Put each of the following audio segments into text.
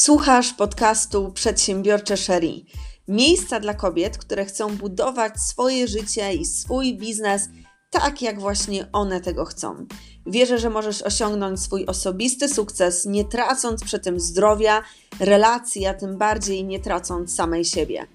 Słuchasz podcastu Przedsiębiorcze Sherry. Miejsca dla kobiet, które chcą budować swoje życie i swój biznes tak, jak właśnie one tego chcą. Wierzę, że możesz osiągnąć swój osobisty sukces, nie tracąc przy tym zdrowia, relacji, a tym bardziej nie tracąc samej siebie.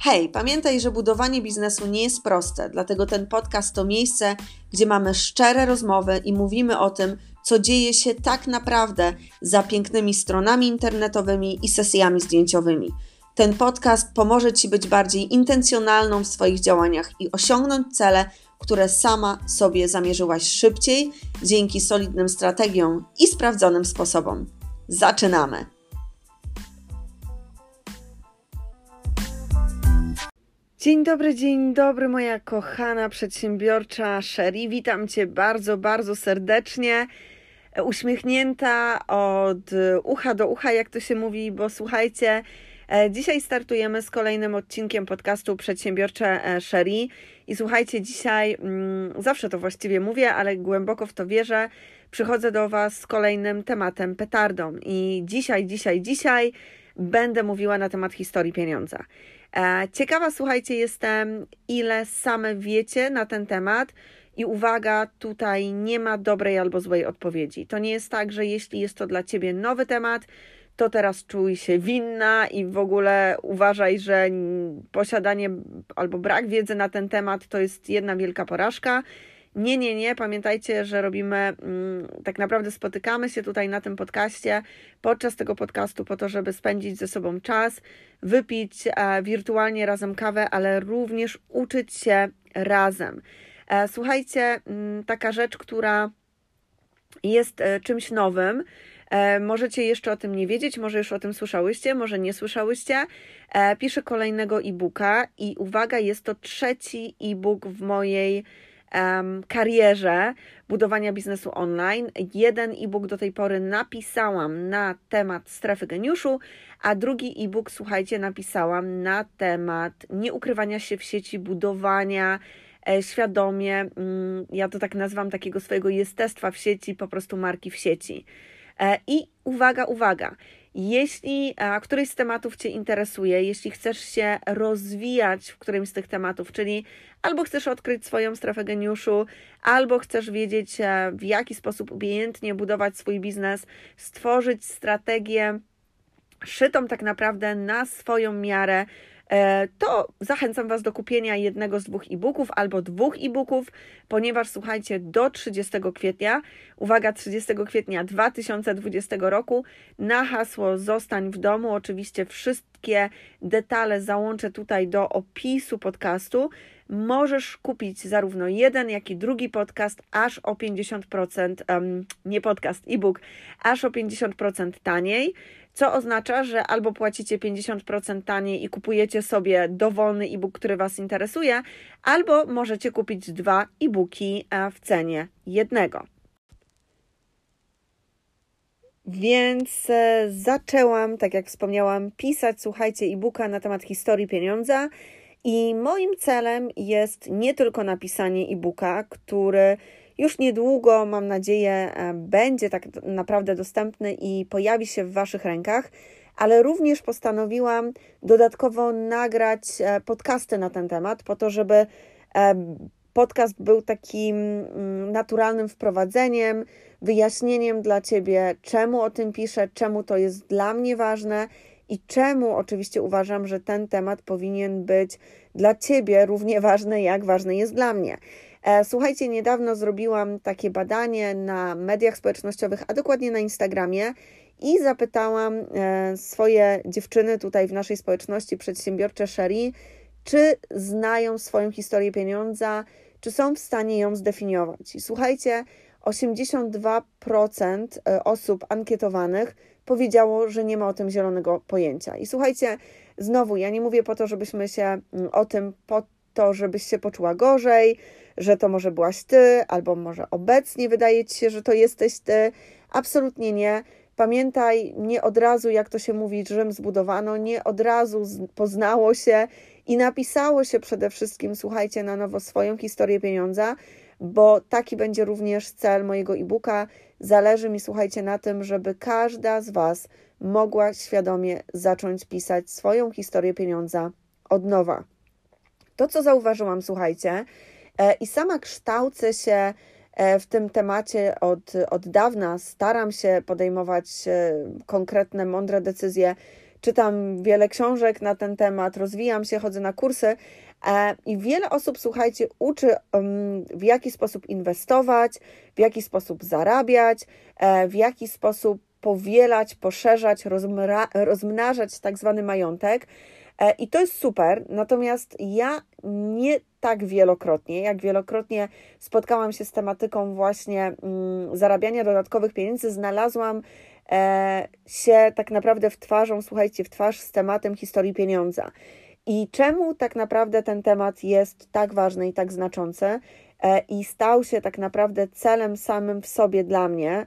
Hej, pamiętaj, że budowanie biznesu nie jest proste, dlatego ten podcast to miejsce, gdzie mamy szczere rozmowy i mówimy o tym, co dzieje się tak naprawdę za pięknymi stronami internetowymi i sesjami zdjęciowymi. Ten podcast pomoże Ci być bardziej intencjonalną w swoich działaniach i osiągnąć cele, które sama sobie zamierzyłaś szybciej dzięki solidnym strategiom i sprawdzonym sposobom. Zaczynamy! Dzień dobry, dzień dobry, moja kochana przedsiębiorcza Sherry. Witam Cię bardzo, bardzo serdecznie uśmiechnięta od ucha do ucha, jak to się mówi, bo słuchajcie, e, dzisiaj startujemy z kolejnym odcinkiem podcastu Przedsiębiorcze e, Sherry. I słuchajcie, dzisiaj mm, zawsze to właściwie mówię, ale głęboko w to wierzę. Przychodzę do Was z kolejnym tematem petardą. I dzisiaj, dzisiaj, dzisiaj będę mówiła na temat historii pieniądza. E, ciekawa, słuchajcie, jestem, ile same wiecie na ten temat i uwaga, tutaj nie ma dobrej albo złej odpowiedzi. To nie jest tak, że jeśli jest to dla ciebie nowy temat, to teraz czuj się winna i w ogóle uważaj, że posiadanie albo brak wiedzy na ten temat to jest jedna wielka porażka. Nie, nie, nie. Pamiętajcie, że robimy, mm, tak naprawdę spotykamy się tutaj na tym podcaście podczas tego podcastu po to, żeby spędzić ze sobą czas, wypić e, wirtualnie razem kawę, ale również uczyć się razem. E, słuchajcie, mm, taka rzecz, która jest e, czymś nowym. E, możecie jeszcze o tym nie wiedzieć, może już o tym słyszałyście, może nie słyszałyście. Piszę kolejnego e-booka i uwaga, jest to trzeci e-book w mojej karierze budowania biznesu online. Jeden e-book do tej pory napisałam na temat strefy geniuszu, a drugi e-book, słuchajcie, napisałam na temat nieukrywania się w sieci, budowania świadomie, mm, ja to tak nazywam takiego swojego jestestwa w sieci, po prostu marki w sieci. E, I uwaga, uwaga, jeśli któryś z tematów Cię interesuje, jeśli chcesz się rozwijać w którymś z tych tematów, czyli albo chcesz odkryć swoją strefę geniuszu, albo chcesz wiedzieć, e, w jaki sposób umiejętnie budować swój biznes, stworzyć strategię szytą tak naprawdę na swoją miarę, E, to zachęcam Was do kupienia jednego z dwóch e-booków albo dwóch e-booków, ponieważ słuchajcie, do 30 kwietnia, uwaga, 30 kwietnia 2020 roku, na hasło Zostań w domu, oczywiście wszystkie detale załączę tutaj do opisu podcastu. Możesz kupić zarówno jeden, jak i drugi podcast aż o 50%, um, nie podcast, e-book, aż o 50% taniej co oznacza, że albo płacicie 50% taniej i kupujecie sobie dowolny e-book, który Was interesuje, albo możecie kupić dwa e-booki e, w cenie jednego. Więc e, zaczęłam, tak jak wspomniałam, pisać, słuchajcie, e-booka na temat historii pieniądza. I moim celem jest nie tylko napisanie e-booka, który już niedługo, mam nadzieję, e, będzie tak naprawdę dostępny i pojawi się w Waszych rękach, ale również postanowiłam dodatkowo nagrać e, podcasty na ten temat, po to, żeby e, podcast był takim mm, naturalnym wprowadzeniem, wyjaśnieniem dla Ciebie, czemu o tym piszę, czemu to jest dla mnie ważne i czemu oczywiście uważam, że ten temat powinien być dla Ciebie równie ważny, jak ważny jest dla mnie. E, słuchajcie, niedawno zrobiłam takie badanie na mediach społecznościowych, a dokładnie na Instagramie i zapytałam e, swoje dziewczyny tutaj w naszej społeczności przedsiębiorcze Sherry, czy znają swoją historię pieniądza, czy są w stanie ją zdefiniować. I słuchajcie, 82% e, osób ankietowanych powiedziało, że nie ma o tym zielonego pojęcia. I słuchajcie, znowu, ja nie mówię po to, żebyśmy się mm, o tym, po to, żebyś się poczuła gorzej, że to może byłaś ty, albo może obecnie wydaje ci się, że to jesteś ty. Absolutnie nie. Pamiętaj, nie od razu, jak to się mówi, Rzym zbudowano, nie od razu poznało się i napisało się przede wszystkim, słuchajcie, na nowo swoją historię pieniądza, bo taki będzie również cel mojego e-booka. Zależy mi, słuchajcie, na tym, żeby każda z Was mogła świadomie zacząć pisać swoją historię pieniądza od nowa. To, co zauważyłam, słuchajcie, i sama kształcę się e, w tym temacie od, od dawna, staram się podejmować e, konkretne, mądre decyzje. Czytam wiele książek na ten temat, rozwijam się, chodzę na kursy, i wiele osób, słuchajcie, uczy, w jaki sposób inwestować, w jaki sposób zarabiać, w jaki sposób powielać, poszerzać, rozmnażać tak zwany majątek. E, I to jest super, natomiast ja nie tak wielokrotnie, jak wielokrotnie spotkałam się z tematyką właśnie mm, zarabiania dodatkowych pieniędzy, znalazłam e, się tak naprawdę w twarzą, słuchajcie, w twarz z tematem historii pieniądza. I czemu tak naprawdę ten temat jest tak ważny i tak znaczący e, i stał się tak naprawdę celem samym w sobie dla mnie,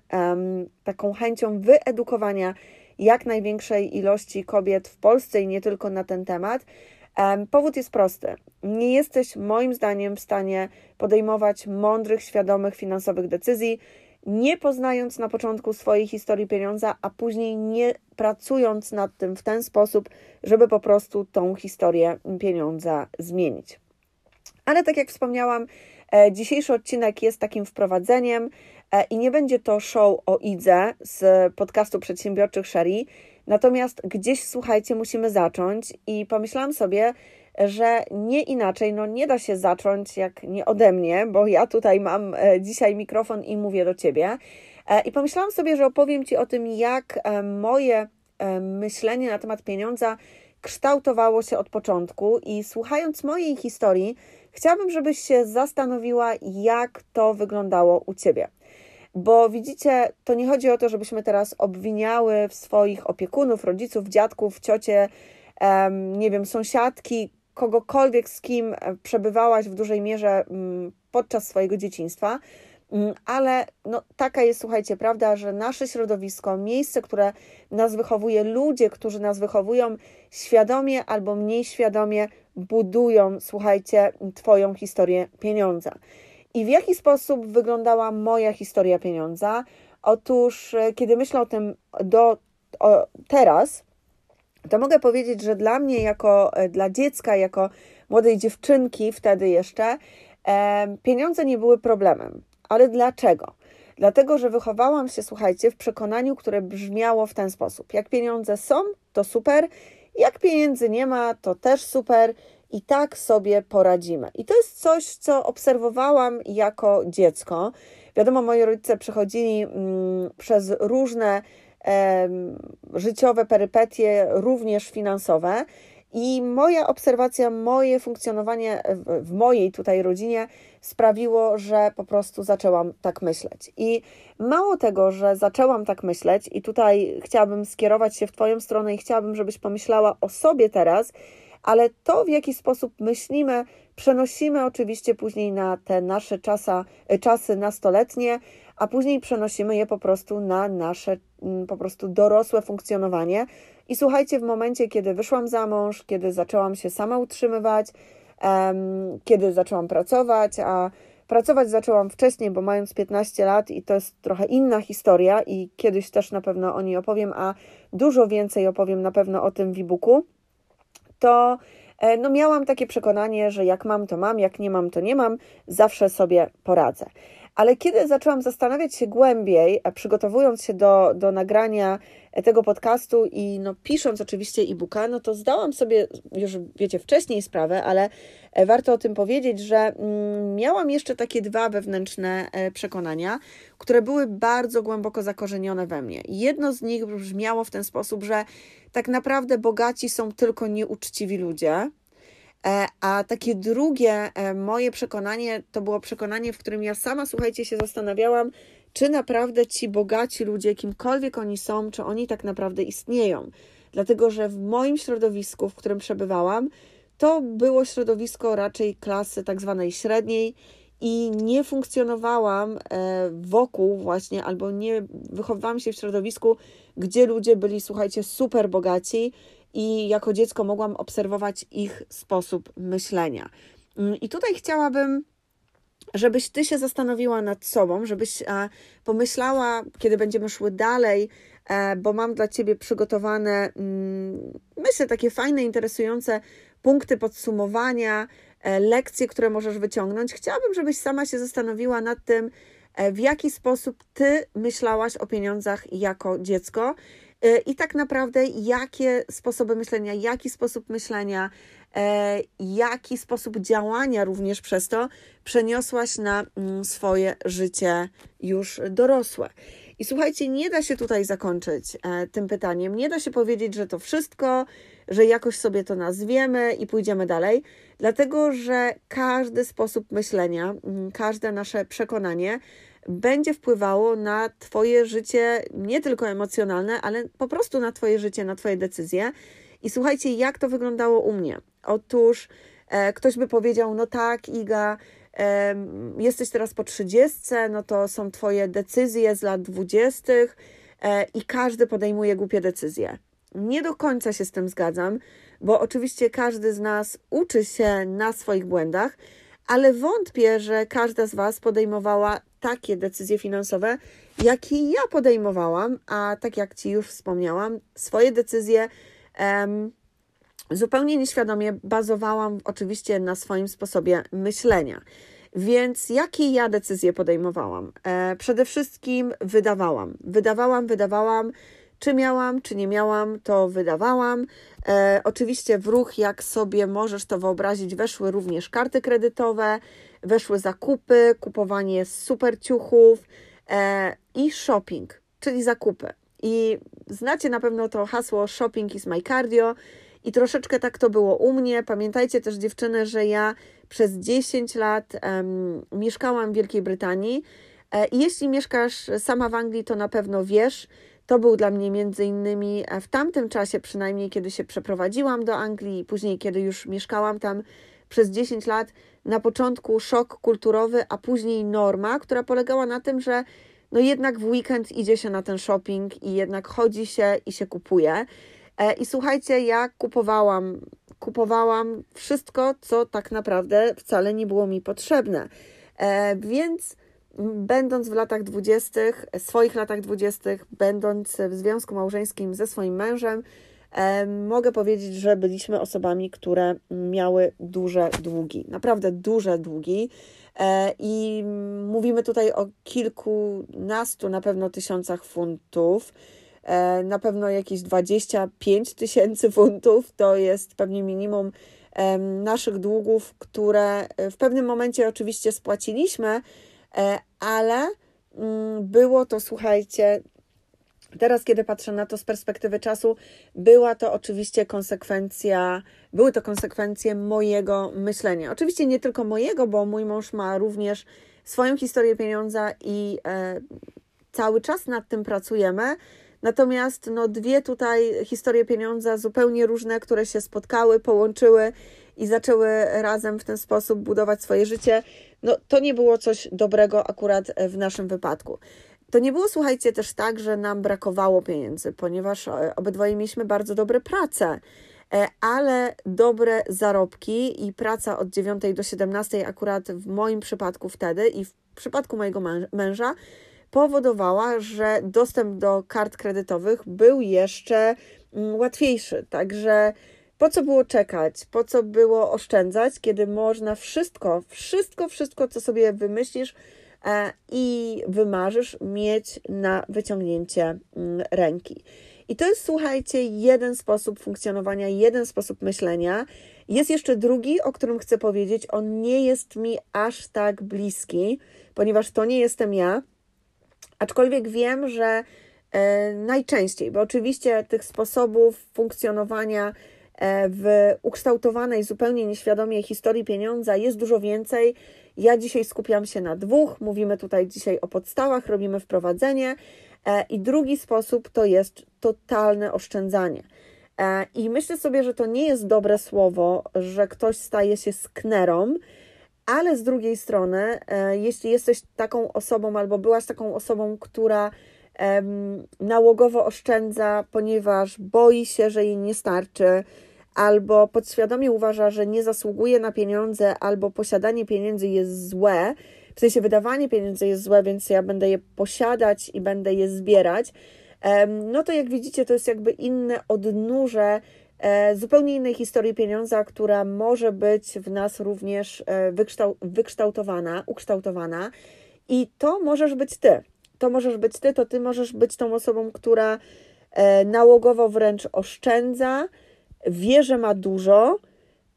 taką chęcią wyedukowania jak największej ilości kobiet w Polsce i nie tylko na ten temat. Powód jest prosty. Nie jesteś moim zdaniem w stanie podejmować mądrych, świadomych finansowych decyzji, nie poznając na początku swojej historii pieniądza, a później nie pracując nad tym w ten sposób, żeby po prostu tą historię pieniądza zmienić. Ale tak jak wspomniałam, e, dzisiejszy odcinek jest takim wprowadzeniem e, i nie będzie to show o idze z podcastu przedsiębiorczych Sherry. Natomiast gdzieś, słuchajcie, musimy zacząć i pomyślałam sobie, że nie inaczej, no nie da się zacząć jak nie ode mnie, bo ja tutaj mam e, dzisiaj mikrofon i mówię do Ciebie. E, I pomyślałam sobie, że opowiem Ci o tym, jak e, moje myślenie na temat pieniądza kształtowało się od początku i słuchając mojej historii, chciałabym, żebyś się zastanowiła, jak to wyglądało u Ciebie. Bo widzicie, to nie chodzi o to, żebyśmy teraz obwiniały w swoich opiekunów, rodziców, dziadków, ciocie, nie wiem, sąsiadki, kogokolwiek, z kim e, przebywałaś w dużej mierze mm, podczas swojego dzieciństwa, mm, ale no, taka jest, słuchajcie, prawda, że nasze środowisko, miejsce, które nas wychowuje, ludzie, którzy nas wychowują, świadomie albo mniej świadomie budują, słuchajcie, Twoją historię pieniądza. I w jaki sposób wyglądała moja historia pieniądza? Otóż, e, kiedy myślę o tym do o, teraz, to mogę powiedzieć, że dla mnie, jako e, dla dziecka, jako młodej dziewczynki wtedy jeszcze, e, pieniądze nie były problemem. Ale dlaczego? Dlatego, że wychowałam się, słuchajcie, w przekonaniu, które brzmiało w ten sposób: jak pieniądze są, to super, jak pieniędzy nie ma, to też super i tak sobie poradzimy. I to jest coś, co obserwowałam jako dziecko. Wiadomo, moi rodzice przechodzili mm, przez różne życiowe perypetie, również finansowe. I moja obserwacja, moje funkcjonowanie w mojej tutaj rodzinie sprawiło, że po prostu zaczęłam tak myśleć. I mało tego, że zaczęłam tak myśleć, i tutaj chciałabym skierować się w Twoją stronę i chciałabym, żebyś pomyślała o sobie teraz, ale to, w jaki sposób myślimy, przenosimy oczywiście później na te nasze czasa, czasy nastoletnie, a później przenosimy je po prostu na nasze mm, po prostu dorosłe funkcjonowanie. I słuchajcie, w momencie, kiedy wyszłam za mąż, kiedy zaczęłam się sama utrzymywać, um, kiedy zaczęłam pracować, a pracować zaczęłam wcześniej, bo mając 15 lat i to jest trochę inna historia i kiedyś też na pewno o niej opowiem, a dużo więcej opowiem na pewno o tym w e-booku, to e, no miałam takie przekonanie, że jak mam, to mam, jak nie mam, to nie mam, zawsze sobie poradzę. Ale kiedy zaczęłam zastanawiać się głębiej, przygotowując się do, do nagrania tego podcastu i no, pisząc oczywiście e-booka, no to zdałam sobie już, wiecie, wcześniej sprawę, ale e, warto o tym powiedzieć, że mm, miałam jeszcze takie dwa wewnętrzne e, przekonania, które były bardzo głęboko zakorzenione we mnie. Jedno z nich brzmiało w ten sposób, że tak naprawdę bogaci są tylko nieuczciwi ludzie, E, a takie drugie moje przekonanie to było przekonanie, w którym ja sama, słuchajcie, się zastanawiałam, czy naprawdę ci bogaci ludzie, kimkolwiek oni są, czy oni tak naprawdę istnieją. Dlatego, że w moim środowisku, w którym przebywałam, to było środowisko raczej klasy tak zwanej średniej i nie funkcjonowałam e, wokół właśnie, albo nie wychowywałam się w środowisku, gdzie ludzie byli, słuchajcie, super bogaci i jako dziecko mogłam obserwować ich sposób myślenia. Mm, I tutaj chciałabym żebyś ty się zastanowiła nad sobą, żebyś pomyślała, kiedy będziemy szły dalej, e, bo mam dla ciebie przygotowane, mm, myślę, takie fajne, interesujące punkty podsumowania, e, lekcje, które możesz wyciągnąć. Chciałabym, żebyś sama się zastanowiła nad tym, e, w jaki sposób ty myślałaś o pieniądzach jako dziecko. I tak naprawdę, jakie sposoby myślenia, jaki sposób myślenia, E, jaki sposób działania również przez to przeniosłaś na mm, swoje życie już dorosłe. I słuchajcie, nie da się tutaj zakończyć e, tym pytaniem, nie da się powiedzieć, że to wszystko, że jakoś sobie to nazwiemy i pójdziemy dalej, dlatego że każdy sposób myślenia, mm, każde nasze przekonanie będzie wpływało na Twoje życie, nie tylko emocjonalne, ale po prostu na Twoje życie, na Twoje decyzje. I słuchajcie, jak to wyglądało u mnie. Otóż e, ktoś by powiedział, no tak, Iga, e, jesteś teraz po 30, no to są Twoje decyzje z lat 20 e, i każdy podejmuje głupie decyzje. Nie do końca się z tym zgadzam, bo oczywiście każdy z nas uczy się na swoich błędach, ale wątpię, że każda z Was podejmowała takie decyzje finansowe, jakie ja podejmowałam, a tak jak Ci już wspomniałam, swoje decyzje zupełnie nieświadomie bazowałam oczywiście na swoim sposobie myślenia. Więc jakie ja decyzje podejmowałam? E, przede wszystkim wydawałam. Wydawałam, wydawałam. Czy miałam, czy nie miałam, to wydawałam. E, oczywiście w ruch, jak sobie możesz to wyobrazić, weszły również karty kredytowe, weszły zakupy, kupowanie super ciuchów e, i shopping, czyli zakupy. I znacie na pewno to hasło shopping is my cardio. I troszeczkę tak to było u mnie. Pamiętajcie też, dziewczyny, że ja przez 10 lat um, mieszkałam w Wielkiej Brytanii. E, jeśli mieszkasz sama w Anglii, to na pewno wiesz, to był dla mnie między innymi e, w tamtym czasie, przynajmniej kiedy się przeprowadziłam do Anglii, później kiedy już mieszkałam tam przez 10 lat, na początku szok kulturowy, a później norma, która polegała na tym, że no jednak w weekend idzie się na ten shopping i jednak chodzi się i się kupuje. E, I słuchajcie, ja kupowałam, kupowałam wszystko, co tak naprawdę wcale nie było mi potrzebne. E, więc będąc w latach dwudziestych, swoich latach dwudziestych, będąc w związku małżeńskim ze swoim mężem, e, mogę powiedzieć, że byliśmy osobami, które miały duże długi, naprawdę duże długi. I mówimy tutaj o kilkunastu na pewno tysiącach funtów. E, na pewno jakieś 25 tysięcy funtów to jest pewnie minimum naszych długów, które e, w pewnym momencie oczywiście spłaciliśmy, e, ale mm, było to, słuchajcie, Teraz, kiedy patrzę na to z perspektywy czasu, była to oczywiście konsekwencja, były to konsekwencje mojego myślenia. Oczywiście nie tylko mojego, bo mój mąż ma również swoją historię pieniądza i e, cały czas nad tym pracujemy. Natomiast no, dwie tutaj historie pieniądza zupełnie różne, które się spotkały, połączyły i zaczęły razem w ten sposób budować swoje życie, no to nie było coś dobrego akurat w naszym wypadku. To nie było, słuchajcie, też tak, że nam brakowało pieniędzy, ponieważ e, obydwoje mieliśmy bardzo dobre prace, e, ale dobre zarobki i praca od 9 do 17 akurat w moim przypadku wtedy i w przypadku mojego męża powodowała, że dostęp do kart kredytowych był jeszcze mm, łatwiejszy. Także po co było czekać, po co było oszczędzać, kiedy można wszystko, wszystko, wszystko, co sobie wymyślisz i wymarzysz, mieć na wyciągnięcie mm, ręki. I to jest, słuchajcie, jeden sposób funkcjonowania, jeden sposób myślenia. Jest jeszcze drugi, o którym chcę powiedzieć. On nie jest mi aż tak bliski, ponieważ to nie jestem ja. Aczkolwiek wiem, że e, najczęściej, bo oczywiście tych sposobów funkcjonowania e, w ukształtowanej zupełnie nieświadomie historii pieniądza jest dużo więcej. Ja dzisiaj skupiam się na dwóch. Mówimy tutaj dzisiaj o podstawach, robimy wprowadzenie. E, I drugi sposób to jest totalne oszczędzanie. I myślę sobie, że to nie jest dobre słowo, że ktoś staje się sknerą, ale z drugiej strony, e, jeśli jesteś taką osobą albo byłaś taką osobą, która nałogowo oszczędza, ponieważ boi się, że jej nie starczy, albo podświadomie uważa, że nie zasługuje na pieniądze, albo posiadanie pieniędzy jest złe, w sensie wydawanie pieniędzy jest złe, więc ja będę je posiadać i będę je zbierać, no to jak widzicie, to jest jakby inne odnóże e, zupełnie innej historii pieniądza, która może być w nas również e, wykształtowana, ukształtowana. I to możesz być ty. To możesz być ty, to ty możesz być tą osobą, która e, nałogowo wręcz oszczędza, wie, że ma dużo,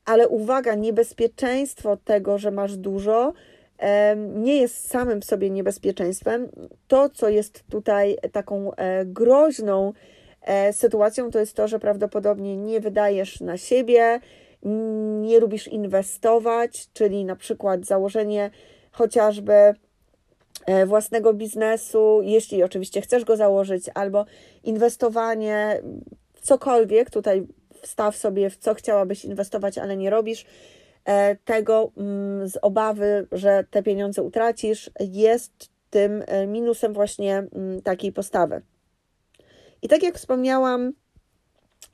ale uwaga, niebezpieczeństwo tego, że masz dużo, nie jest samym w sobie niebezpieczeństwem. To, co jest tutaj taką e, groźną e, sytuacją, to jest to, że prawdopodobnie nie wydajesz na siebie, nie lubisz inwestować, czyli na przykład założenie chociażby e, własnego biznesu, jeśli oczywiście chcesz go założyć, albo inwestowanie w cokolwiek, tutaj wstaw sobie w co chciałabyś inwestować, ale nie robisz, E, tego mm, z obawy, że te pieniądze utracisz, jest tym e, minusem właśnie mm, takiej postawy. I tak jak wspomniałam,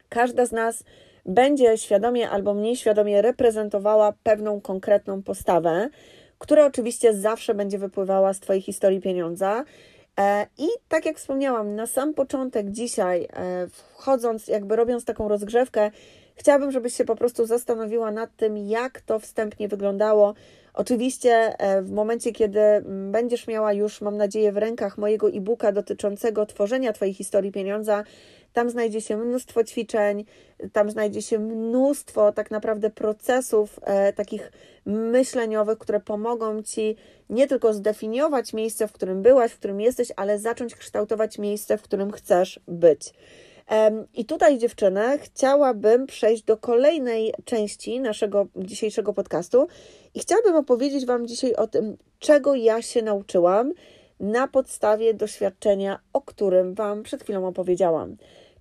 każda z nas będzie świadomie albo mniej świadomie reprezentowała pewną konkretną postawę, która oczywiście zawsze będzie wypływała z Twojej historii pieniądza. E, I tak jak wspomniałam, na sam początek dzisiaj, wchodząc, jakby robiąc taką rozgrzewkę, Chciałabym, żebyś się po prostu zastanowiła nad tym, jak to wstępnie wyglądało. Oczywiście e, w momencie, kiedy mm, będziesz miała już, mam nadzieję, w rękach mojego e-booka dotyczącego tworzenia Twojej historii pieniądza, tam znajdzie się mnóstwo ćwiczeń, tam znajdzie się mnóstwo tak naprawdę procesów e, takich myśleniowych, które pomogą Ci nie tylko zdefiniować miejsce, w którym byłaś, w którym jesteś, ale zacząć kształtować miejsce, w którym chcesz być. I tutaj, dziewczyny, chciałabym przejść do kolejnej części naszego dzisiejszego podcastu i chciałabym opowiedzieć Wam dzisiaj o tym, czego ja się nauczyłam na podstawie doświadczenia, o którym Wam przed chwilą opowiedziałam.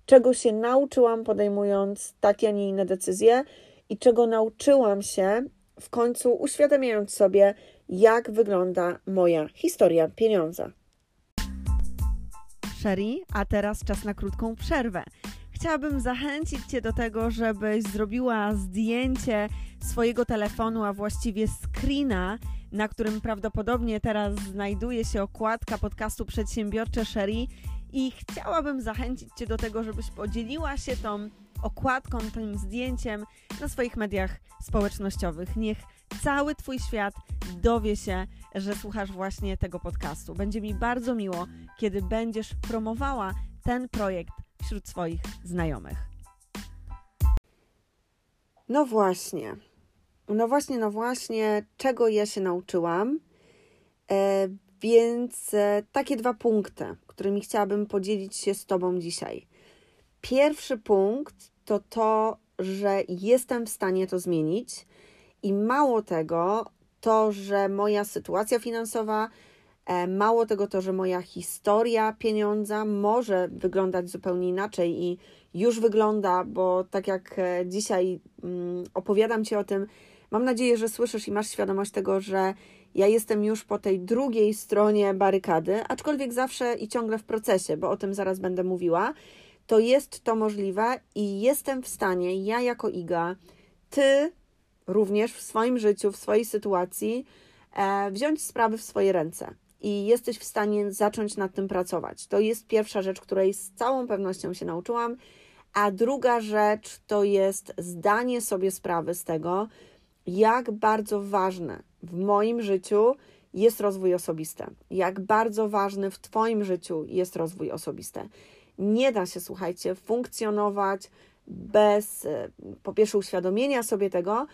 Czego się nauczyłam, podejmując takie, a nie inne decyzje, i czego nauczyłam się w końcu, uświadamiając sobie, jak wygląda moja historia pieniądza. Sherry, a teraz czas na krótką przerwę. Chciałabym zachęcić Cię do tego, żebyś zrobiła zdjęcie swojego telefonu, a właściwie screena, na którym prawdopodobnie teraz znajduje się okładka podcastu Przedsiębiorcze Sherry i chciałabym zachęcić Cię do tego, żebyś podzieliła się tą okładką, tym zdjęciem na swoich mediach społecznościowych. Niech cały Twój świat dowie się, że słuchasz właśnie tego podcastu. Będzie mi bardzo miło, kiedy będziesz promowała ten projekt wśród swoich znajomych. No właśnie. No właśnie, no właśnie, czego ja się nauczyłam. Więc e, takie dwa punkty, którymi chciałabym podzielić się z Tobą dzisiaj. Pierwszy punkt to to, że jestem w stanie to zmienić i mało tego, to, że moja sytuacja finansowa, e, mało tego, to, że moja historia pieniądza może wyglądać zupełnie inaczej i już wygląda, bo tak jak e, dzisiaj mm, opowiadam Ci o tym, mam nadzieję, że słyszysz i masz świadomość tego, że ja jestem już po tej drugiej stronie barykady, aczkolwiek zawsze i ciągle w procesie, bo o tym zaraz będę mówiła. To jest to możliwe i jestem w stanie, ja jako Iga, ty również w swoim życiu, w swojej sytuacji, e, wziąć sprawy w swoje ręce i jesteś w stanie zacząć nad tym pracować. To jest pierwsza rzecz, której z całą pewnością się nauczyłam. A druga rzecz to jest zdanie sobie sprawy z tego, jak bardzo ważne w moim życiu jest rozwój osobisty. Jak bardzo ważny w Twoim życiu jest rozwój osobisty. Nie da się, słuchajcie, funkcjonować bez e, po pierwsze uświadomienia sobie tego,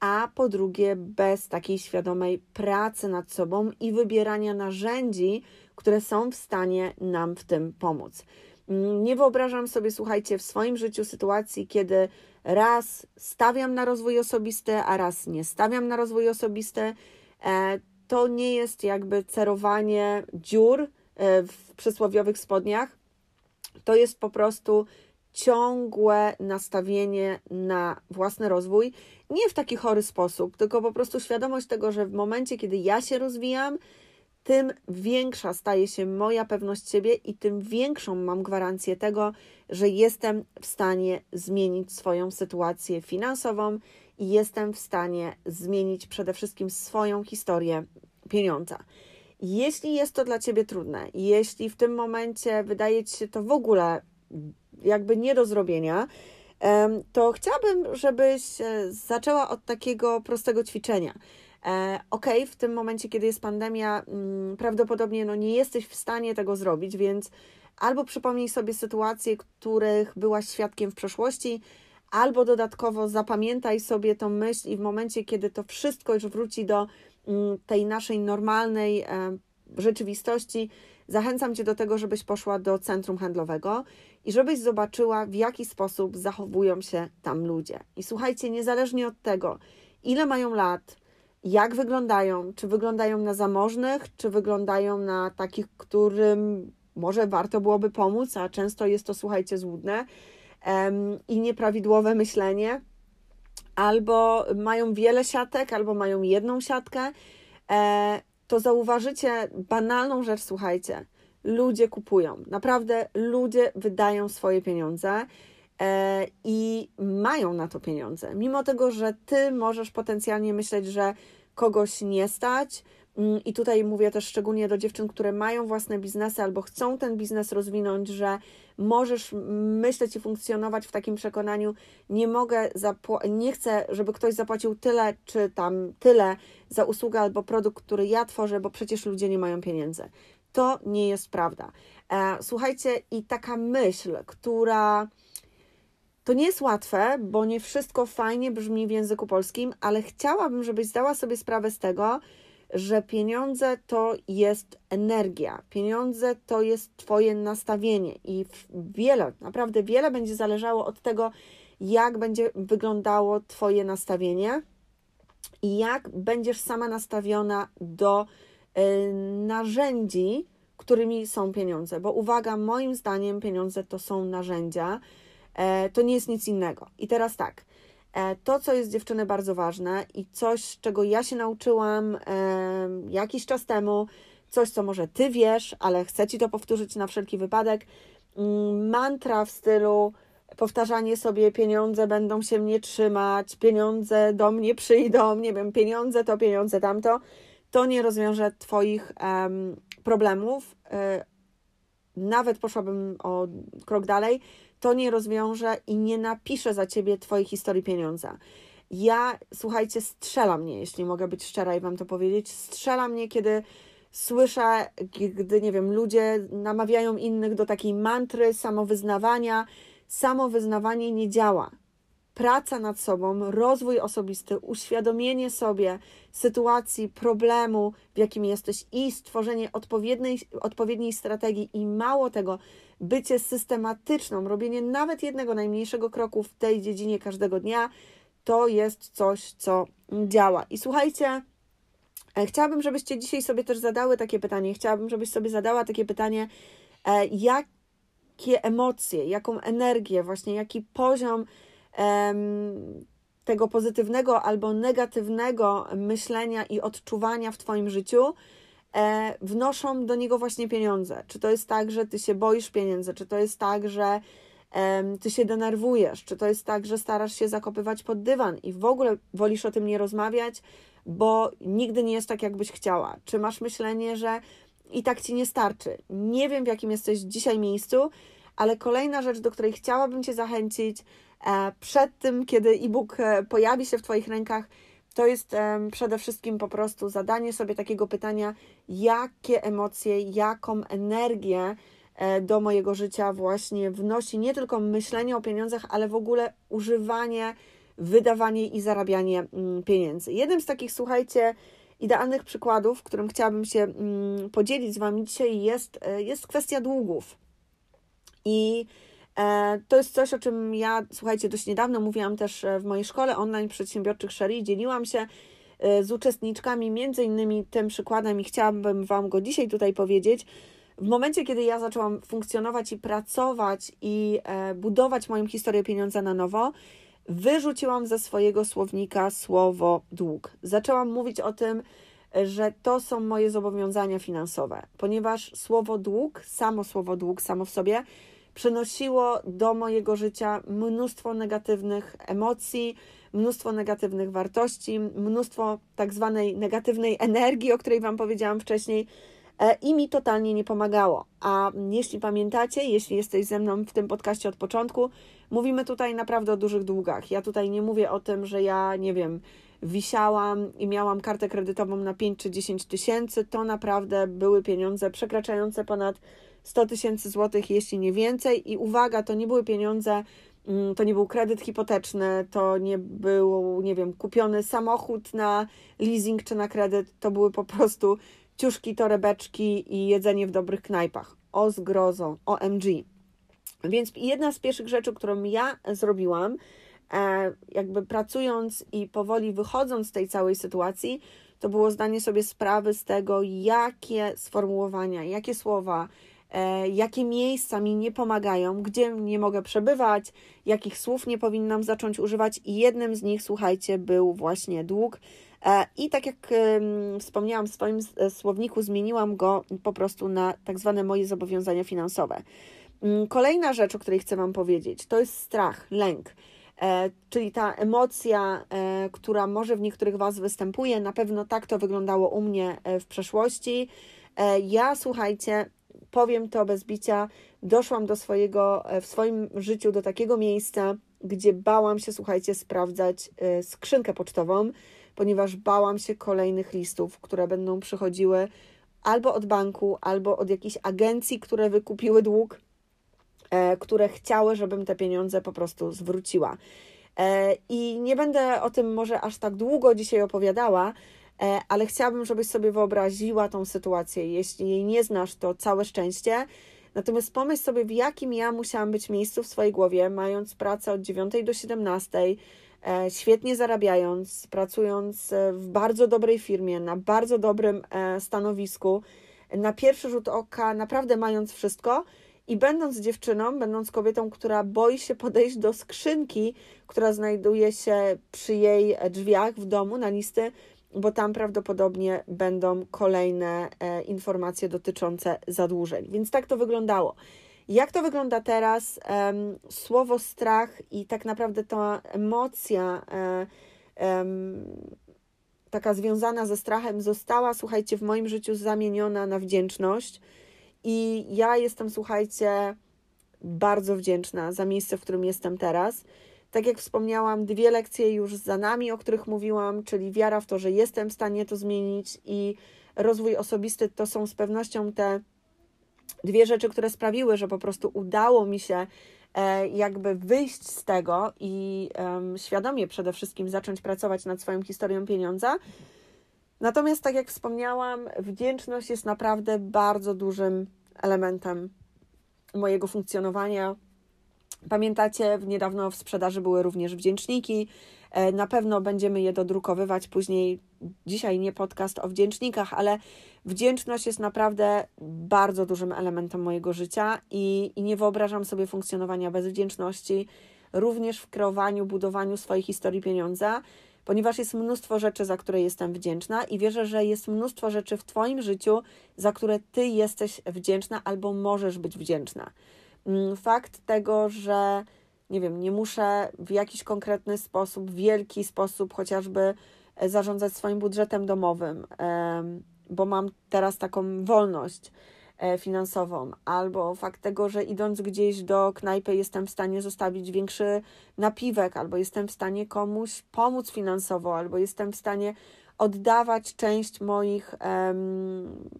a po drugie bez takiej świadomej pracy nad sobą i wybierania narzędzi, które są w stanie nam w tym pomóc. Mm, nie wyobrażam sobie, słuchajcie, w swoim życiu sytuacji, kiedy raz stawiam na rozwój osobisty, a raz nie stawiam na rozwój osobisty. E, to nie jest jakby cerowanie dziur e, w przysłowiowych spodniach. To jest po prostu ciągłe nastawienie na własny rozwój, nie w taki chory sposób, tylko po prostu świadomość tego, że w momencie, kiedy ja się rozwijam, tym większa staje się moja pewność siebie i tym większą mam gwarancję tego, że jestem w stanie zmienić swoją sytuację finansową i jestem w stanie zmienić przede wszystkim swoją historię pieniądza. Jeśli jest to dla ciebie trudne, jeśli w tym momencie wydaje ci się to w ogóle jakby nie do zrobienia, to chciałabym, żebyś e, zaczęła od takiego prostego ćwiczenia. E, ok, w tym momencie, kiedy jest pandemia, mm, prawdopodobnie no, nie jesteś w stanie tego zrobić, więc albo przypomnij sobie sytuacje, których byłaś świadkiem w przeszłości, albo dodatkowo zapamiętaj sobie tą myśl i w momencie, kiedy to wszystko już wróci do mm, tej naszej normalnej e, rzeczywistości, zachęcam Cię do tego, żebyś poszła do centrum handlowego i żebyś zobaczyła, w jaki sposób zachowują się tam ludzie. I słuchajcie, niezależnie od tego, ile mają lat, jak wyglądają, czy wyglądają na zamożnych, czy wyglądają na takich, którym może warto byłoby pomóc, a często jest to, słuchajcie, złudne i nieprawidłowe myślenie, albo mają wiele siatek, albo mają jedną siatkę, e, to zauważycie banalną rzecz, słuchajcie. Ludzie kupują, naprawdę ludzie wydają swoje pieniądze i mają na to pieniądze. Mimo tego, że ty możesz potencjalnie myśleć, że kogoś nie stać. Mm, I tutaj mówię też szczególnie do dziewczyn, które mają własne biznesy albo chcą ten biznes rozwinąć, że możesz myśleć i funkcjonować w takim przekonaniu, nie mogę, nie chcę, żeby ktoś zapłacił tyle czy tam tyle za usługę albo produkt, który ja tworzę, bo przecież ludzie nie mają pieniędzy. To nie jest prawda. E, słuchajcie, i taka myśl, która to nie jest łatwe, bo nie wszystko fajnie brzmi w języku polskim, ale chciałabym, żebyś zdała sobie sprawę z tego, że pieniądze to jest energia, pieniądze to jest Twoje nastawienie i wiele, naprawdę wiele będzie zależało od tego, jak będzie wyglądało Twoje nastawienie i jak będziesz sama nastawiona do y, narzędzi, którymi są pieniądze. Bo uwaga, moim zdaniem pieniądze to są narzędzia, to nie jest nic innego. I teraz tak, e, to, co jest dziewczyny bardzo ważne i coś, czego ja się nauczyłam e, jakiś czas temu, coś, co może ty wiesz, ale chcę ci to powtórzyć na wszelki wypadek, mm, mantra w stylu powtarzanie sobie pieniądze będą się mnie trzymać, pieniądze do mnie przyjdą, nie wiem, pieniądze to, pieniądze tamto, to nie rozwiąże Twoich um, problemów. Nawet poszłabym o krok dalej, to nie rozwiąże i nie napisze za ciebie Twojej historii pieniądza. Ja, słuchajcie, strzela mnie, jeśli mogę być szczera i Wam to powiedzieć, strzela mnie, kiedy słyszę, gdy, nie wiem, ludzie namawiają innych do takiej mantry samowyznawania. Samowyznawanie nie działa praca nad sobą, rozwój osobisty, uświadomienie sobie sytuacji, problemu, w jakim jesteś i stworzenie odpowiedniej, odpowiedniej strategii i mało tego, bycie systematyczną, robienie nawet jednego najmniejszego kroku w tej dziedzinie każdego dnia, to jest coś, co działa. I słuchajcie, e, chciałabym, żebyście dzisiaj sobie też zadały takie pytanie, chciałabym, żebyś sobie zadała takie pytanie, e, jakie emocje, jaką energię, właśnie jaki poziom tego pozytywnego albo negatywnego myślenia i odczuwania w Twoim życiu e, wnoszą do niego właśnie pieniądze. Czy to jest tak, że Ty się boisz pieniędzy, czy to jest tak, że Ty się denerwujesz, czy to jest tak, że starasz się zakopywać pod dywan i w ogóle wolisz o tym nie rozmawiać, bo nigdy nie jest tak, jakbyś chciała. Czy masz myślenie, że i tak ci nie starczy? Nie wiem, w jakim jesteś dzisiaj miejscu, ale kolejna rzecz, do której chciałabym Cię zachęcić, przed tym, kiedy e-book e, pojawi się w Twoich rękach, to jest przede wszystkim po prostu zadanie sobie takiego pytania, jakie emocje, jaką energię e, do mojego życia właśnie wnosi nie tylko myślenie o pieniądzach, ale w ogóle używanie, wydawanie i zarabianie mm, pieniędzy. Jednym z takich, słuchajcie, idealnych przykładów, którym chciałabym się mm, podzielić z Wami dzisiaj, jest, jest kwestia długów. I E, to jest coś, o czym ja, słuchajcie, dość niedawno mówiłam też e, w mojej szkole online przedsiębiorczych Sherry. Dzieliłam się e, z uczestniczkami między innymi tym przykładem i chciałabym Wam go dzisiaj tutaj powiedzieć. W momencie, kiedy ja zaczęłam funkcjonować i pracować i budować moją historię pieniądza na nowo, wyrzuciłam ze swojego słownika słowo dług. Zaczęłam mówić o tym że to są moje zobowiązania finansowe, ponieważ słowo dług, samo słowo dług, samo w sobie, przynosiło do mojego życia mnóstwo negatywnych emocji, mnóstwo negatywnych wartości, mnóstwo tak zwanej negatywnej energii, o której Wam powiedziałam wcześniej, e, i mi totalnie nie pomagało. A jeśli pamiętacie, jeśli jesteś ze mną w tym podcaście od początku, mówimy tutaj naprawdę o dużych długach. Ja tutaj nie mówię o tym, że ja nie wiem, wisiałam i miałam kartę kredytową na 5 czy 10 tysięcy. To naprawdę były pieniądze przekraczające ponad 100 tysięcy złotych, jeśli nie więcej. I uwaga, to nie były pieniądze, mm, to nie był kredyt hipoteczny, to nie był, nie wiem, kupiony samochód na leasing czy na kredyt, to były po prostu ciuszki, torebeczki i jedzenie w dobrych knajpach. O zgrozo, OMG. Więc jedna z pierwszych rzeczy, którą ja zrobiłam, e, jakby pracując i powoli wychodząc z tej całej sytuacji, to było zdanie sobie sprawy z tego, jakie sformułowania, jakie słowa, jakie miejsca mi nie pomagają, gdzie nie mogę przebywać, jakich słów nie powinnam zacząć używać, i jednym z nich, słuchajcie, był właśnie dług. E, I tak jak wspomniałam w swoim e, słowniku, zmieniłam go po prostu na tak zwane moje zobowiązania finansowe. Mm, kolejna rzecz, o której chcę Wam powiedzieć, to jest strach, lęk. czyli ta emocja, która może w niektórych Was występuje. Na pewno tak to wyglądało u mnie w przeszłości. ja, słuchajcie, powiem to bez bicia, doszłam do swojego, e, w swoim życiu do takiego miejsca, gdzie bałam się, słuchajcie, sprawdzać e, skrzynkę pocztową, ponieważ bałam się kolejnych listów, które będą przychodziły albo od banku, albo od jakichś agencji, które wykupiły dług, e, które chciały, żebym te pieniądze po prostu zwróciła. I nie będę o tym może aż tak długo dzisiaj opowiadała, ale chciałabym, żebyś sobie wyobraziła tą sytuację. Jeśli jej nie znasz, to całe szczęście. Natomiast pomyśl sobie, w jakim ja musiałam być miejscu w swojej głowie, mając pracę od 9 do 17, e, świetnie zarabiając, pracując e, w bardzo dobrej firmie, na bardzo dobrym stanowisku, na pierwszy rzut oka, naprawdę mając wszystko. I będąc dziewczyną, będąc kobietą, która boi się podejść do skrzynki, która znajduje się przy jej drzwiach w domu na listy bo tam prawdopodobnie będą kolejne e, informacje dotyczące zadłużeń. Więc tak to wyglądało. Jak to wygląda teraz? Słowo strach i tak naprawdę ta emocja e, taka związana ze strachem została, słuchajcie, w moim życiu zamieniona na wdzięczność. I ja jestem, słuchajcie, bardzo wdzięczna za miejsce, w którym jestem teraz. Tak jak wspomniałam, dwie lekcje już za nami, o których mówiłam, czyli wiara w to, że jestem w stanie to zmienić i rozwój osobisty to są z pewnością te dwie rzeczy, które sprawiły, że po prostu udało mi się e, jakby wyjść z tego i um, świadomie przede wszystkim zacząć pracować nad swoją historią pieniądza. Natomiast, tak jak wspomniałam, wdzięczność jest naprawdę bardzo dużym elementem mojego funkcjonowania, Pamiętacie, niedawno w sprzedaży były również wdzięczniki. E, na pewno będziemy je dodrukowywać później. Dzisiaj nie podcast o wdzięcznikach, ale wdzięczność jest naprawdę bardzo dużym elementem mojego życia i, i nie wyobrażam sobie funkcjonowania bez wdzięczności, również w kreowaniu, budowaniu swojej historii pieniądza, ponieważ jest mnóstwo rzeczy, za które jestem wdzięczna i wierzę, że jest mnóstwo rzeczy w Twoim życiu, za które Ty jesteś wdzięczna albo możesz być wdzięczna. Mm, fakt tego, że nie wiem, nie muszę w jakiś konkretny sposób, wielki sposób chociażby e, zarządzać swoim budżetem domowym, bo mam teraz taką wolność e, finansową, albo fakt tego, że idąc gdzieś do knajpy jestem w stanie zostawić większy napiwek, albo jestem w stanie komuś pomóc finansowo, albo jestem w stanie oddawać część moich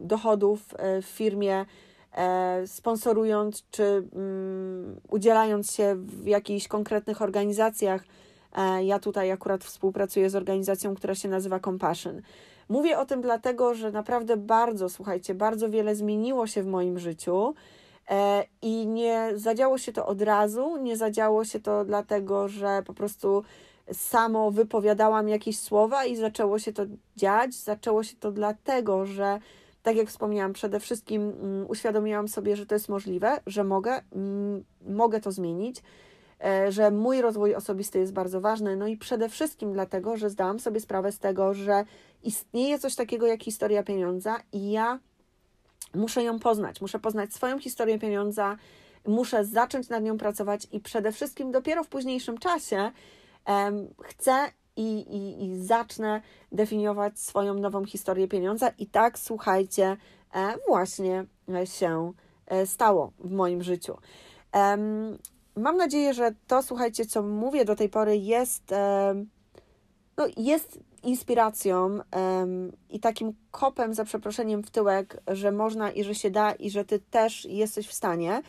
dochodów e, w firmie sponsorując czy mm, udzielając się w jakichś konkretnych organizacjach. E, ja tutaj akurat współpracuję z organizacją, która się nazywa Compassion. Mówię o tym dlatego, że naprawdę bardzo, słuchajcie, bardzo wiele zmieniło się w moim życiu. E, I nie zadziało się to od razu, nie zadziało się to dlatego, że po prostu samo wypowiadałam jakieś słowa i zaczęło się to dziać. Zaczęło się to dlatego, że tak jak wspomniałam, przede wszystkim mm, uświadomiłam sobie, że to jest możliwe, że mogę, mm, mogę to zmienić, e, że mój rozwój osobisty jest bardzo ważny, no i przede wszystkim dlatego, że zdałam sobie sprawę z tego, że istnieje coś takiego jak historia pieniądza i ja muszę ją poznać. Muszę poznać swoją historię pieniądza, muszę zacząć nad nią pracować i przede wszystkim dopiero w późniejszym czasie chcę i, i, i zacznę definiować swoją nową historię pieniądza. I tak, słuchajcie, e, właśnie się e, stało w moim życiu. Mam nadzieję, że to, słuchajcie, co mówię do tej pory, jest, no, jest inspiracją i takim kopem, za przeproszeniem, w tyłek, że można i że się da, i że ty też jesteś w stanie.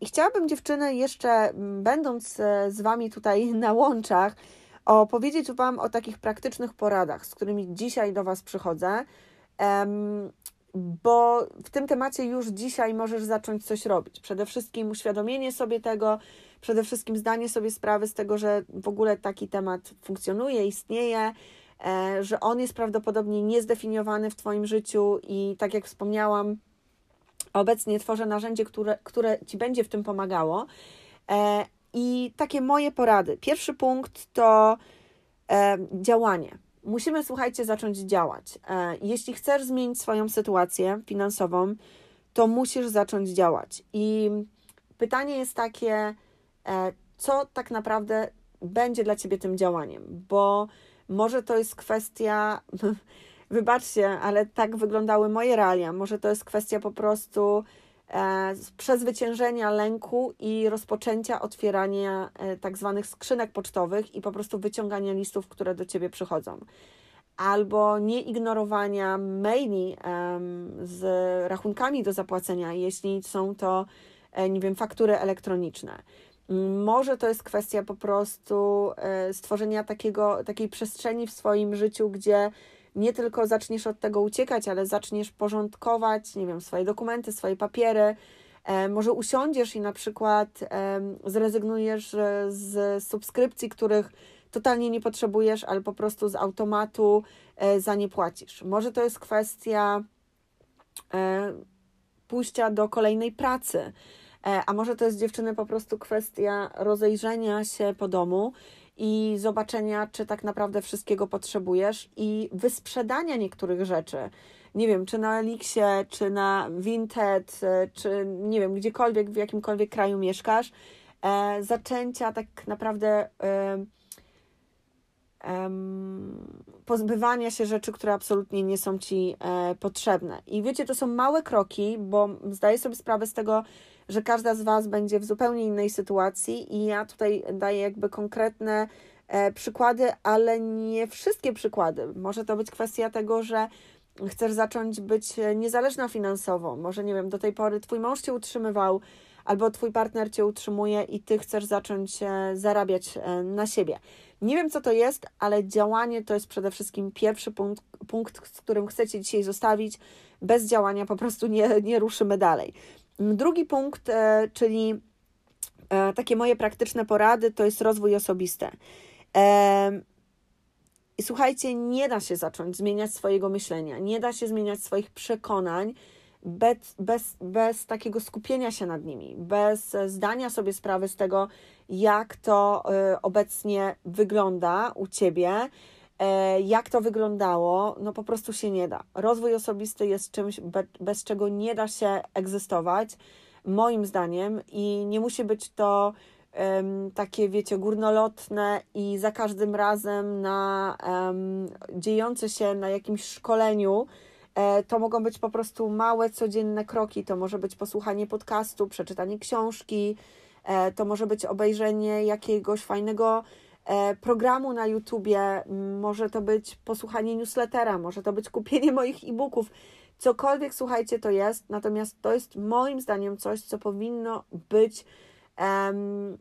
I chciałabym, dziewczyny, jeszcze będąc e, z wami tutaj na łączach, opowiedzieć Wam o takich praktycznych poradach, z którymi dzisiaj do Was przychodzę, bo w tym temacie już dzisiaj możesz zacząć coś robić. Przede wszystkim uświadomienie sobie tego, przede wszystkim zdanie sobie sprawy z tego, że w ogóle taki temat funkcjonuje, istnieje, e, że on jest prawdopodobnie niezdefiniowany w Twoim życiu i tak jak wspomniałam, obecnie tworzę narzędzie, które, które Ci będzie w tym pomagało. I takie moje porady. Pierwszy punkt to e, działanie musimy, słuchajcie, zacząć działać. E, jeśli chcesz zmienić swoją sytuację finansową, to musisz zacząć działać. I pytanie jest takie, e, co tak naprawdę będzie dla ciebie tym działaniem, bo może to jest kwestia, wybaczcie, ale tak wyglądały moje realia. Może to jest kwestia po prostu przezwyciężenia lęku i rozpoczęcia otwierania e, tak zwanych skrzynek pocztowych i po prostu wyciągania listów, które do ciebie przychodzą. Albo nieignorowania maili z rachunkami do zapłacenia, jeśli są to, e, nie wiem, faktury elektroniczne. Może to jest kwestia po prostu stworzenia takiego, takiej przestrzeni w swoim życiu, gdzie nie tylko zaczniesz od tego uciekać, ale zaczniesz porządkować, nie wiem, swoje dokumenty, swoje papiery. E, może usiądziesz i na przykład e, zrezygnujesz e, z subskrypcji, których totalnie nie potrzebujesz, ale po prostu z automatu za nie płacisz. Może to jest kwestia pójścia do kolejnej pracy, a może to jest dziewczyny po prostu kwestia rozejrzenia się po domu i zobaczenia, czy tak naprawdę wszystkiego potrzebujesz i wysprzedania niektórych rzeczy. Nie wiem, czy na Elixie, czy na Vinted, czy nie wiem, gdziekolwiek, w jakimkolwiek kraju mieszkasz, e, zaczęcia tak naprawdę e, e, pozbywania się rzeczy, które absolutnie nie są ci e, potrzebne. I wiecie, to są małe kroki, bo zdaję sobie sprawę z tego, że każda z Was będzie w zupełnie innej sytuacji i ja tutaj daję jakby konkretne e, przykłady, ale nie wszystkie przykłady. Może to być kwestia tego, że chcesz zacząć być niezależna finansowo. Może, nie wiem, do tej pory Twój mąż Cię utrzymywał, albo Twój partner Cię utrzymuje i Ty chcesz zacząć e, zarabiać e, na siebie. Nie wiem, co to jest, ale działanie to jest przede wszystkim pierwszy punkt, punkt z którym chcecie dzisiaj zostawić. Bez działania po prostu nie, nie ruszymy dalej. Drugi punkt, e, czyli takie moje praktyczne porady, to jest rozwój osobisty. I słuchajcie, nie da się zacząć zmieniać swojego myślenia, nie da się zmieniać swoich przekonań bez, bez, bez takiego skupienia się nad nimi, bez zdania sobie sprawy z tego, jak to obecnie wygląda u ciebie, jak to wyglądało, no po prostu się nie da. Rozwój osobisty jest czymś, bez czego nie da się egzystować, moim zdaniem, i nie musi być to um, takie, wiecie, górnolotne i za każdym razem na um, dziejące się na jakimś szkoleniu. E, to mogą być po prostu małe, codzienne kroki. To może być posłuchanie podcastu, przeczytanie książki, e, to może być obejrzenie jakiegoś fajnego E, programu na YouTubie, może to być posłuchanie newslettera, może to być kupienie moich e-booków, cokolwiek słuchajcie to jest, natomiast to jest moim zdaniem coś, co powinno być um,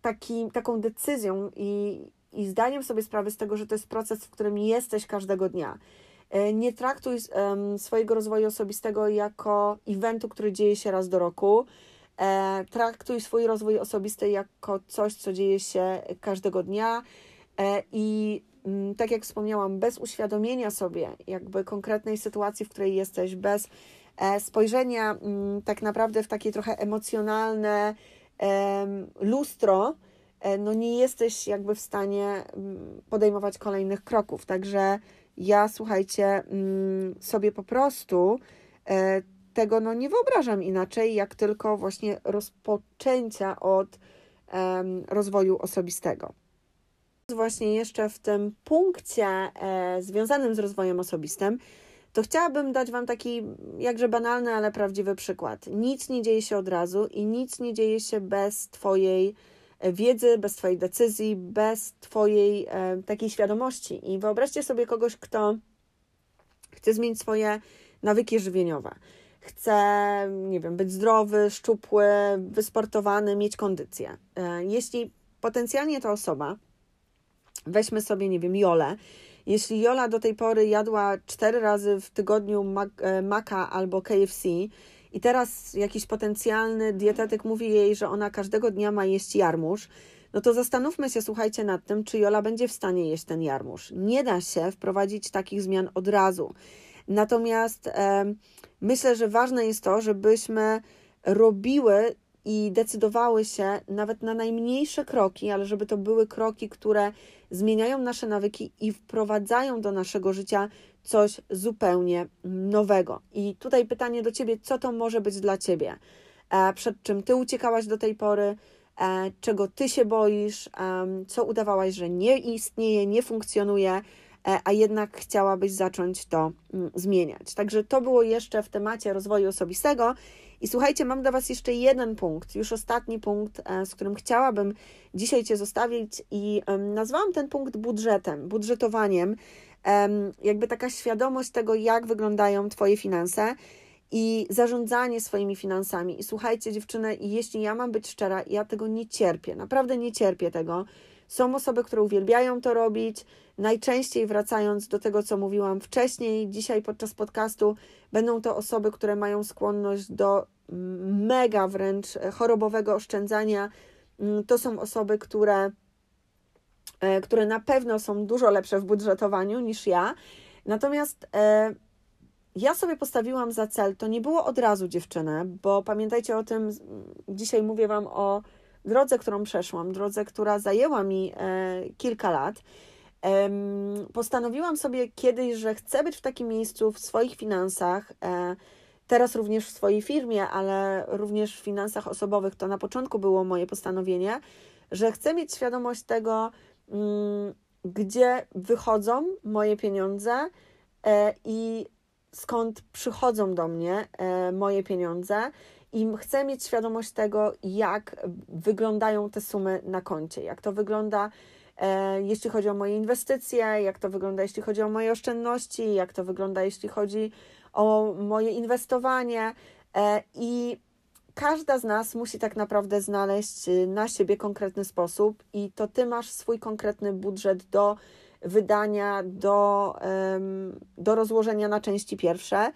taki, taką decyzją i, i zdaniem sobie sprawy z tego, że to jest proces, w którym jesteś każdego dnia. E, nie traktuj swojego rozwoju osobistego jako eventu, który dzieje się raz do roku, E, traktuj swój rozwój osobisty jako coś, co dzieje się każdego dnia e, i mm, tak jak wspomniałam, bez uświadomienia sobie jakby konkretnej sytuacji, w której jesteś, bez spojrzenia mm, tak naprawdę w takie trochę emocjonalne lustro, no nie jesteś jakby w stanie mm, podejmować kolejnych kroków. Także ja słuchajcie, mm, sobie po prostu e, tego no, nie wyobrażam inaczej, jak tylko właśnie rozpoczęcia od rozwoju osobistego. Właśnie jeszcze w tym punkcie e, związanym z rozwojem osobistym, to chciałabym dać Wam taki jakże banalny, ale prawdziwy przykład. Nic nie dzieje się od razu i nic nie dzieje się bez Twojej wiedzy, bez Twojej decyzji, bez Twojej e, takiej świadomości. I wyobraźcie sobie kogoś, kto chce zmienić swoje nawyki żywieniowe. Chce, nie wiem, być zdrowy, szczupły, wysportowany, mieć kondycję. E, jeśli potencjalnie ta osoba, weźmy sobie, nie wiem, Jolę, jeśli Jola do tej pory jadła cztery razy w tygodniu e, maka albo KFC i teraz jakiś potencjalny dietetyk mówi jej, że ona każdego dnia ma jeść jarmuż, no to zastanówmy się, słuchajcie, nad tym, czy Jola będzie w stanie jeść ten jarmuż. Nie da się wprowadzić takich zmian od razu. Natomiast e, myślę, że ważne jest to, żebyśmy robiły i decydowały się nawet na najmniejsze kroki, ale żeby to były kroki, które zmieniają nasze nawyki i wprowadzają do naszego życia coś zupełnie nowego. I tutaj pytanie do Ciebie, co to może być dla Ciebie? E, przed czym Ty uciekałaś do tej pory? E, czego Ty się boisz? Co udawałaś, że nie istnieje, nie funkcjonuje? E, a jednak chciałabyś zacząć to mm, zmieniać. Także to było jeszcze w temacie rozwoju osobistego. I słuchajcie, mam dla Was jeszcze jeden punkt, już ostatni punkt, e, z którym chciałabym dzisiaj Cię zostawić i nazwałam ten punkt budżetem, budżetowaniem, jakby taka świadomość tego, jak wyglądają Twoje finanse i zarządzanie swoimi finansami. I słuchajcie, dziewczyny, jeśli ja mam być szczera, ja tego nie cierpię, naprawdę nie cierpię tego. Są osoby, które uwielbiają to robić. Najczęściej wracając do tego, co mówiłam wcześniej, dzisiaj podczas podcastu, będą to osoby, które mają skłonność do mega wręcz chorobowego oszczędzania. Mm, to są osoby, które, e, które na pewno są dużo lepsze w budżetowaniu niż ja. Natomiast e, ja sobie postawiłam za cel, to nie było od razu dziewczynę, bo pamiętajcie o tym, dzisiaj mówię Wam o drodze, którą przeszłam, drodze, która zajęła mi e, kilka lat. Postanowiłam sobie kiedyś, że chcę być w takim miejscu w swoich finansach, e, teraz również w swojej firmie, ale również w finansach osobowych. To na początku było moje postanowienie, że chcę mieć świadomość tego, gdzie wychodzą moje pieniądze e, i skąd przychodzą do mnie moje pieniądze i chcę mieć świadomość tego, jak wyglądają te sumy na koncie, jak to wygląda, e, jeśli chodzi o moje inwestycje, jak to wygląda, jeśli chodzi o moje oszczędności, jak to wygląda, jeśli chodzi o moje inwestowanie. E, I każda z nas musi tak naprawdę znaleźć y, na siebie konkretny sposób, i to ty masz swój konkretny budżet do wydania, do, do rozłożenia na części pierwsze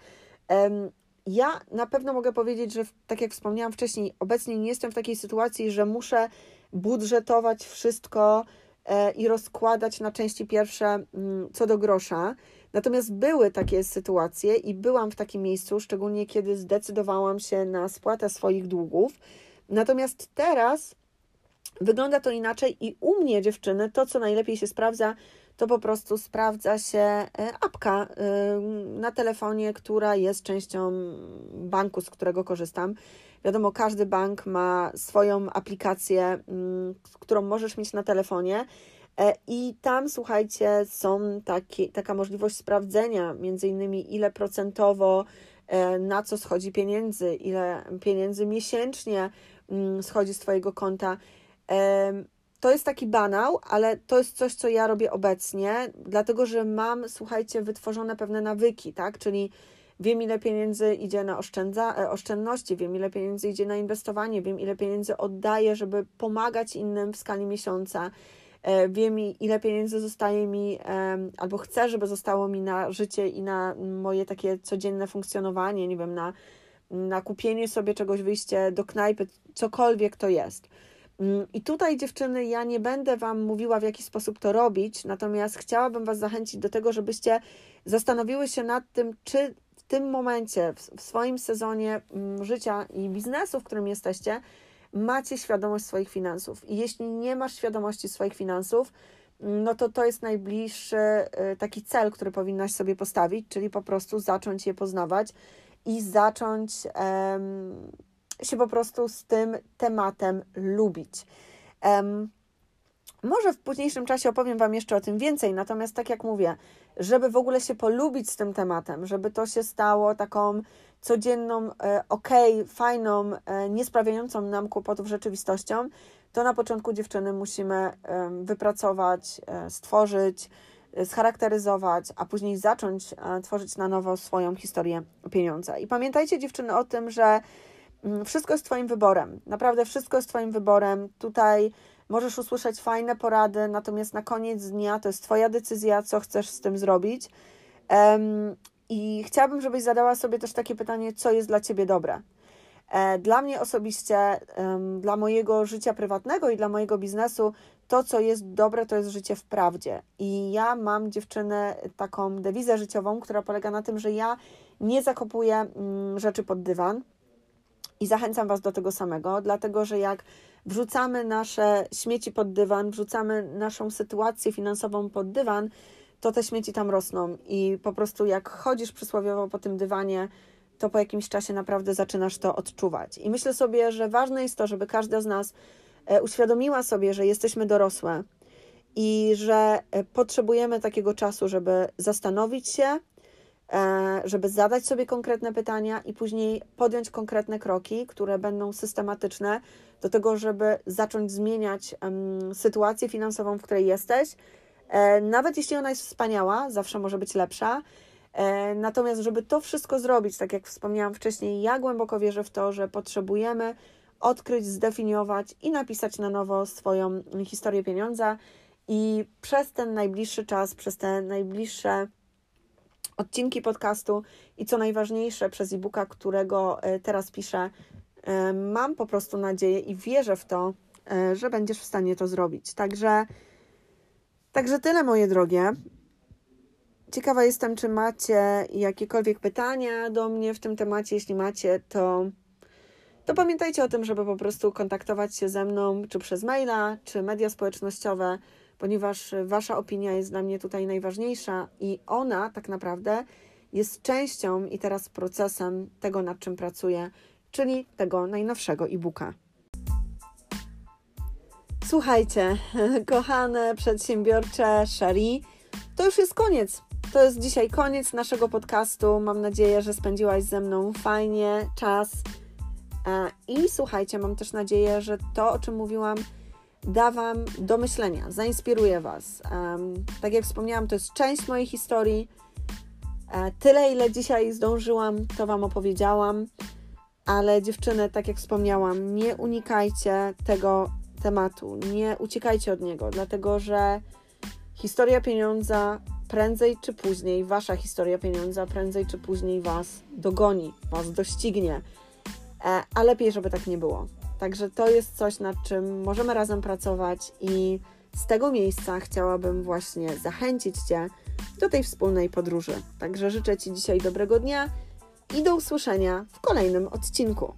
ja na pewno mogę powiedzieć, że tak jak wspomniałam wcześniej, obecnie nie jestem w takiej sytuacji, że muszę budżetować wszystko e, i rozkładać na części pierwsze mm, co do grosza. Natomiast były takie sytuacje i byłam w takim miejscu, szczególnie kiedy zdecydowałam się na spłatę swoich długów. Natomiast teraz wygląda to inaczej i u mnie, dziewczyny, to co najlepiej się sprawdza, to po prostu sprawdza się e, apka na telefonie, która jest częścią banku, z którego korzystam. Wiadomo, każdy bank ma swoją aplikację, którą możesz mieć na telefonie. E, I tam, słuchajcie, są takie, taka możliwość sprawdzenia, między innymi ile procentowo na co schodzi pieniędzy, ile pieniędzy miesięcznie mm, schodzi z Twojego konta. To jest taki banał, ale to jest coś, co ja robię obecnie, dlatego że mam, słuchajcie, wytworzone pewne nawyki, tak? Czyli wiem, ile pieniędzy idzie na oszczędza, e, oszczędności, wiem, ile pieniędzy idzie na inwestowanie, wiem, ile pieniędzy oddaję, żeby pomagać innym w skali miesiąca. E, wiem, ile pieniędzy zostaje mi, albo chcę, żeby zostało mi na życie i na moje takie codzienne funkcjonowanie, nie wiem, na, na kupienie sobie czegoś, wyjście do knajpy, cokolwiek to jest. Mm, I tutaj, dziewczyny, ja nie będę Wam mówiła, w jaki sposób to robić, natomiast chciałabym Was zachęcić do tego, żebyście zastanowiły się nad tym, czy w tym momencie, w swoim sezonie mm, życia i biznesu, w którym jesteście, macie świadomość swoich finansów. I jeśli nie masz świadomości swoich finansów, no to to jest najbliższy y, taki cel, który powinnaś sobie postawić, czyli po prostu zacząć je poznawać i zacząć um, się po prostu z tym tematem lubić. Um, może w późniejszym czasie opowiem Wam jeszcze o tym więcej, natomiast tak jak mówię, żeby w ogóle się polubić z tym tematem, żeby to się stało taką codzienną, e, ok, fajną, e, nie sprawiającą nam kłopotów rzeczywistością, to na początku dziewczyny musimy wypracować, e, stworzyć, scharakteryzować, a później zacząć tworzyć na nowo swoją historię pieniądza. I pamiętajcie dziewczyny o tym, że mm, wszystko jest Twoim wyborem. Naprawdę wszystko jest Twoim wyborem. Tutaj Możesz usłyszeć fajne porady, natomiast na koniec dnia to jest Twoja decyzja, co chcesz z tym zrobić. Um, I chciałabym, żebyś zadała sobie też takie pytanie, co jest dla Ciebie dobre. E, dla mnie osobiście, dla mojego życia prywatnego i dla mojego biznesu, to, co jest dobre, to jest życie w prawdzie. I ja mam dziewczynę taką dewizę życiową, która polega na tym, że ja nie zakopuję mm, rzeczy pod dywan i zachęcam Was do tego samego, dlatego że jak wrzucamy nasze śmieci pod dywan, wrzucamy naszą sytuację finansową pod dywan, to te śmieci tam rosną i po prostu jak chodzisz przysłowiowo po tym dywanie, to po jakimś czasie naprawdę zaczynasz to odczuwać. I myślę sobie, że ważne jest to, żeby każda z nas e, uświadomiła sobie, że jesteśmy dorosłe i że e, potrzebujemy takiego czasu, żeby zastanowić się, żeby zadać sobie konkretne pytania i później podjąć konkretne kroki, które będą systematyczne do tego, żeby zacząć zmieniać sytuację finansową, w której jesteś. E, nawet jeśli ona jest wspaniała, zawsze może być lepsza. E, natomiast, żeby to wszystko zrobić, tak jak wspomniałam wcześniej, ja głęboko wierzę w to, że potrzebujemy odkryć, zdefiniować i napisać na nowo swoją historię pieniądza. I przez ten najbliższy czas, przez te najbliższe odcinki podcastu i co najważniejsze przez e-booka, którego e, teraz piszę, e, mam po prostu nadzieję i wierzę w to, e, że będziesz w stanie to zrobić. Także, także tyle, moje drogie. Ciekawa jestem, czy macie jakiekolwiek pytania do mnie w tym temacie. Jeśli macie, to, to pamiętajcie o tym, żeby po prostu kontaktować się ze mną, czy przez maila, czy media społecznościowe ponieważ Wasza opinia jest dla mnie tutaj najważniejsza i ona tak naprawdę jest częścią i teraz procesem tego, nad czym pracuję, czyli tego najnowszego e-booka. Słuchajcie, kochane przedsiębiorcze Shari, to już jest koniec. To jest dzisiaj koniec naszego podcastu. Mam nadzieję, że spędziłaś ze mną fajnie czas. E, I słuchajcie, mam też nadzieję, że to, o czym mówiłam, da Wam do myślenia, zainspiruje Was. Um, tak jak wspomniałam, to jest część mojej historii. E, tyle, ile dzisiaj zdążyłam, to Wam opowiedziałam, ale dziewczyny, tak jak wspomniałam, nie unikajcie tego tematu, nie uciekajcie od niego, dlatego że historia pieniądza prędzej czy później, Wasza historia pieniądza prędzej czy później Was dogoni, Was doścignie, e, a lepiej, żeby tak nie było. Także to jest coś, nad czym możemy razem pracować i z tego miejsca chciałabym właśnie zachęcić Cię do tej wspólnej podróży. Także życzę Ci dzisiaj dobrego dnia i do usłyszenia w kolejnym odcinku.